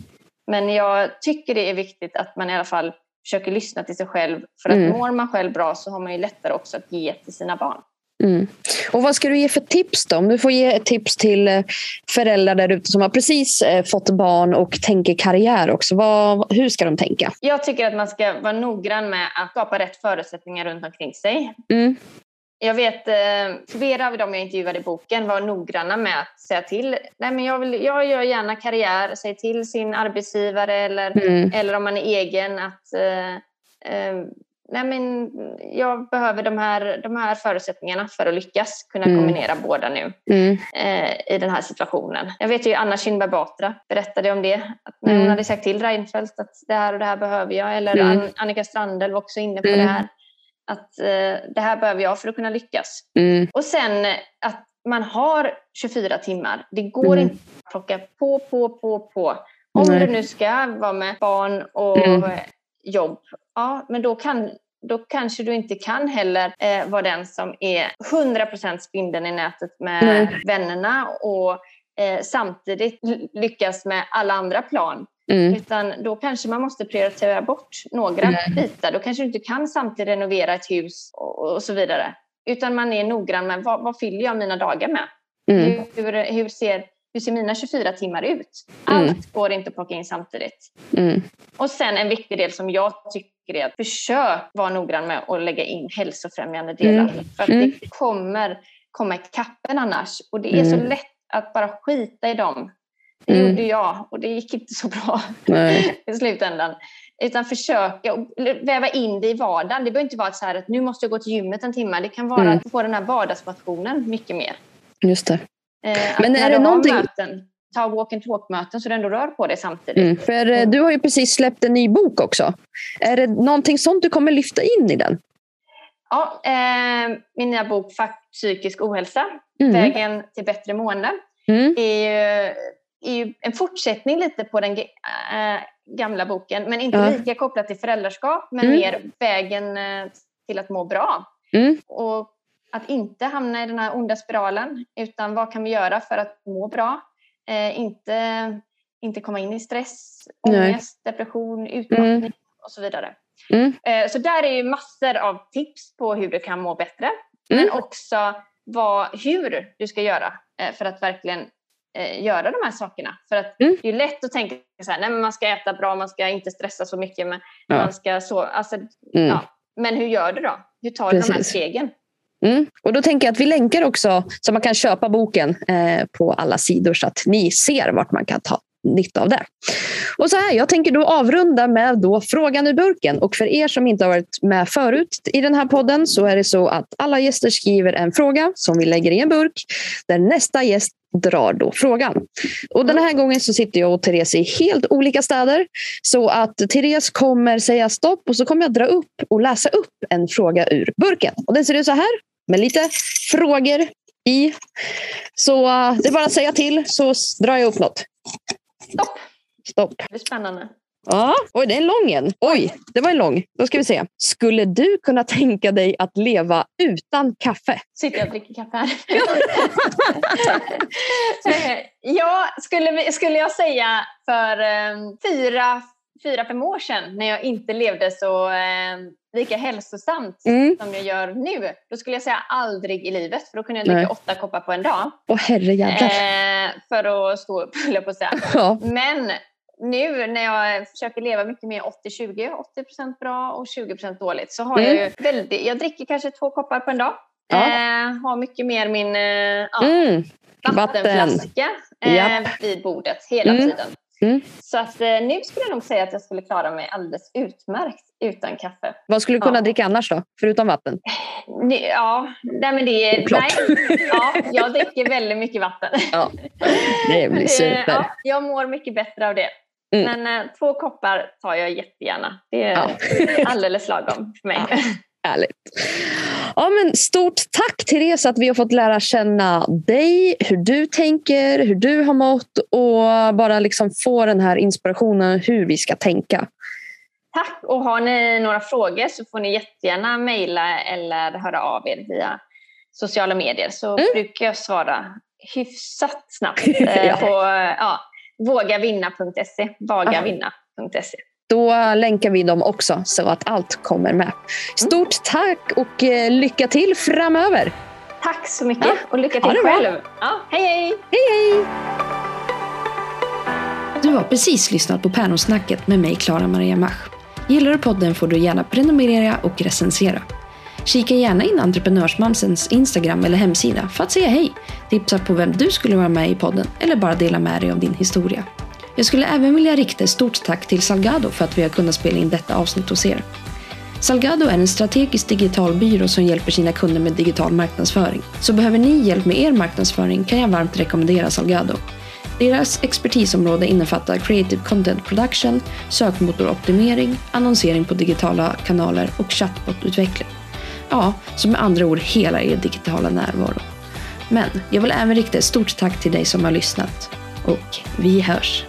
men jag tycker det är viktigt att man i alla fall försöker lyssna till sig själv. För att mm. mår man själv bra så har man ju lättare också att ge till sina barn. Mm. Och vad ska du ge för tips då? Om du får ge ett tips till eh, föräldrar där ute som har precis eh, fått barn och tänker karriär också. Vad, hur ska de tänka? Jag tycker att man ska vara noggrann med att skapa rätt förutsättningar runt omkring sig. Mm. Jag vet eh, flera av dem jag intervjuade i boken var noggranna med att säga till. Nej, men jag, vill, jag gör gärna karriär. Säg till sin arbetsgivare eller, mm. eller om man är egen att eh, eh, nej men jag behöver de här, de här förutsättningarna för att lyckas kunna mm. kombinera båda nu mm. eh, i den här situationen. Jag vet ju Anna Kinberg Batra berättade om det. Att när hon mm. hade sagt till Reinfeldt att det här och det här behöver jag. Eller mm. Annika Strandel var också inne på det mm. här. att eh, det här behöver jag för att kunna lyckas. Mm. Och sen att man har 24 timmar. Det går Mm. inte att plocka på, på, på, på. Om Nej. du nu ska vara med barn och Mm. Jobb, ja, men då, kan, då kanske du inte kan heller eh, vara den som är 100% spindeln i nätet med Nej. vännerna och eh, samtidigt lyckas med alla andra plan. Mm. Utan då kanske man måste prioritera bort några Mm. bitar. Då kanske du inte kan samtidigt renovera ett hus och, och så vidare. Utan man är noggrann med vad, vad fyller jag mina dagar med? Mm. Hur, hur, ser, hur ser mina 24 timmar ut? Mm. Allt går inte att plocka in samtidigt. Mm. Och sen en viktig del som jag tycker är att försök vara noggrann med att lägga in hälsofrämjande delar. Mm. För att Mm. det kommer komma ikappen annars. Och det är så Mm. lätt att bara skita i dem. Det Mm. gjorde jag och det gick inte så bra i slutändan. Utan försöka väva in det i vardagen. Det behöver inte vara så här att nu måste jag gå till gymmet en timme. Det kan vara Mm. att få den här vardagsmotionen mycket mer. Just det. Eh, Men är det någonting- möten, ta walk and talk-möten så du ändå rör på dig samtidigt. Mm. För eh, du har ju precis släppt en ny bok också. Är det någonting sånt du kommer lyfta in i den? Ja, eh, min nya bok Fack psykisk ohälsa, Mm. Vägen till bättre mående, Mm. är ju, är ju en fortsättning lite på den eh, gamla boken, men inte Ja. lika kopplat till föräldraskap, men Mm. mer vägen eh, till att må bra. Mm. Och att inte hamna i den här onda spiralen, utan vad kan vi göra för att må bra? Eh, inte, inte komma in i stress, Nej. ångest, depression, utmattning Mm. och så vidare. Mm. Eh, så där är ju massor av tips på hur du kan må bättre, Mm. men också vad, hur du ska göra eh, för att verkligen eh, göra de här sakerna. För att Mm. det är lätt att tänka så här, nej men man ska äta bra, man ska inte stressa så mycket, men Ja. man ska så, alltså, Mm. ja. Men hur gör du då? Hur tar du de här stegen? Mm. Och då tänker jag att vi länkar också så man kan köpa boken eh, på alla sidor så att ni ser vart man kan ta nytta av det. Och så här, jag tänker då avrunda med då frågan i burken. Och för er som inte har varit med förut i den här podden så är det så att alla gäster skriver en fråga som vi lägger i en burk där nästa gäst drar då frågan. Och den här gången så sitter jag och Therese i helt olika städer. Så att Therese kommer säga stopp och så kommer jag dra upp och läsa upp en fråga ur burken. Och den ser ut så här med lite frågor i. Så eh, det är bara att säga till så drar jag upp något. Stopp! Stopp. Det är spännande. Ja, oj, det är en lång en. Oj, det var en lång. Då ska vi se. Skulle du kunna tänka dig att leva utan kaffe? Sitter jag och dricker kaffe här. Eh, ja, skulle, skulle jag säga för eh, fyra, fyra, fem år sedan när jag inte levde så eh, lika hälsosamt Mm. som jag gör nu, då skulle jag säga aldrig i livet. För då kunde jag dricka Nej. åtta koppar på en dag. Åh herrejävlar. Eh, för att stå upp, höll jag på att säga. Ja. Men nu när jag försöker leva mycket mer 80-20, 80% bra och 20% dåligt, så har Mm. jag ju väldigt, jag dricker kanske två koppar på en dag. Ja. Eh, har mycket mer min eh, Mm. Vatten. vattenflaska eh, vid bordet hela Mm. tiden. Mm. Så att, eh, nu skulle jag nog säga att jag skulle klara mig alldeles utmärkt utan kaffe. Vad skulle du kunna Ja. dricka annars då? Förutom vatten? Det, ja, nej, men det är... Nej, ja, jag dricker väldigt mycket vatten. Ja. Det blir Det- super. ja, jag mår mycket bättre av det. Mm. Men eh, två koppar tar jag jättegärna. Det är Ja. alldeles lagom för mig. Ja. Härligt. Ja, men stort tack Therese att vi har fått lära känna dig, hur du tänker, hur du har mått och bara liksom få den här inspirationen hur vi ska tänka. Tack! Och har ni några frågor så får ni jättegärna mejla eller höra av er via sociala medier så Mm. brukar jag svara hyfsat snabbt eh, Ja. på ja, vågavinna.se, vagavinna.se. Då länkar vi dem också så att allt kommer med. Stort tack och eh, lycka till framöver. Tack så mycket Ja. och lycka till själv! Ja, hej hej! Hej hej! Du har precis lyssnat på Päronsnacket med mig, Klara Maria Mach. Gillar du podden får du gärna prenumerera och recensera. Kika gärna in Entreprenörsmamsens Instagram eller hemsida för att säga hej, tipsa på vem du skulle vara med i podden eller bara dela med dig av din historia. Jag skulle även vilja rikta ett stort tack till Salgado för att vi har kunnat spela in detta avsnitt hos er. Salgado är en strategisk digital byrå som hjälper sina kunder med digital marknadsföring. Så behöver ni hjälp med er marknadsföring kan jag varmt rekommendera Salgado. Deras expertisområde innefattar creative content production, sökmotoroptimering, annonsering på digitala kanaler och chatbotutveckling. Ja, så med andra ord hela er digitala närvaro. Men jag vill även rikta ett stort tack till dig som har lyssnat. Och vi hörs!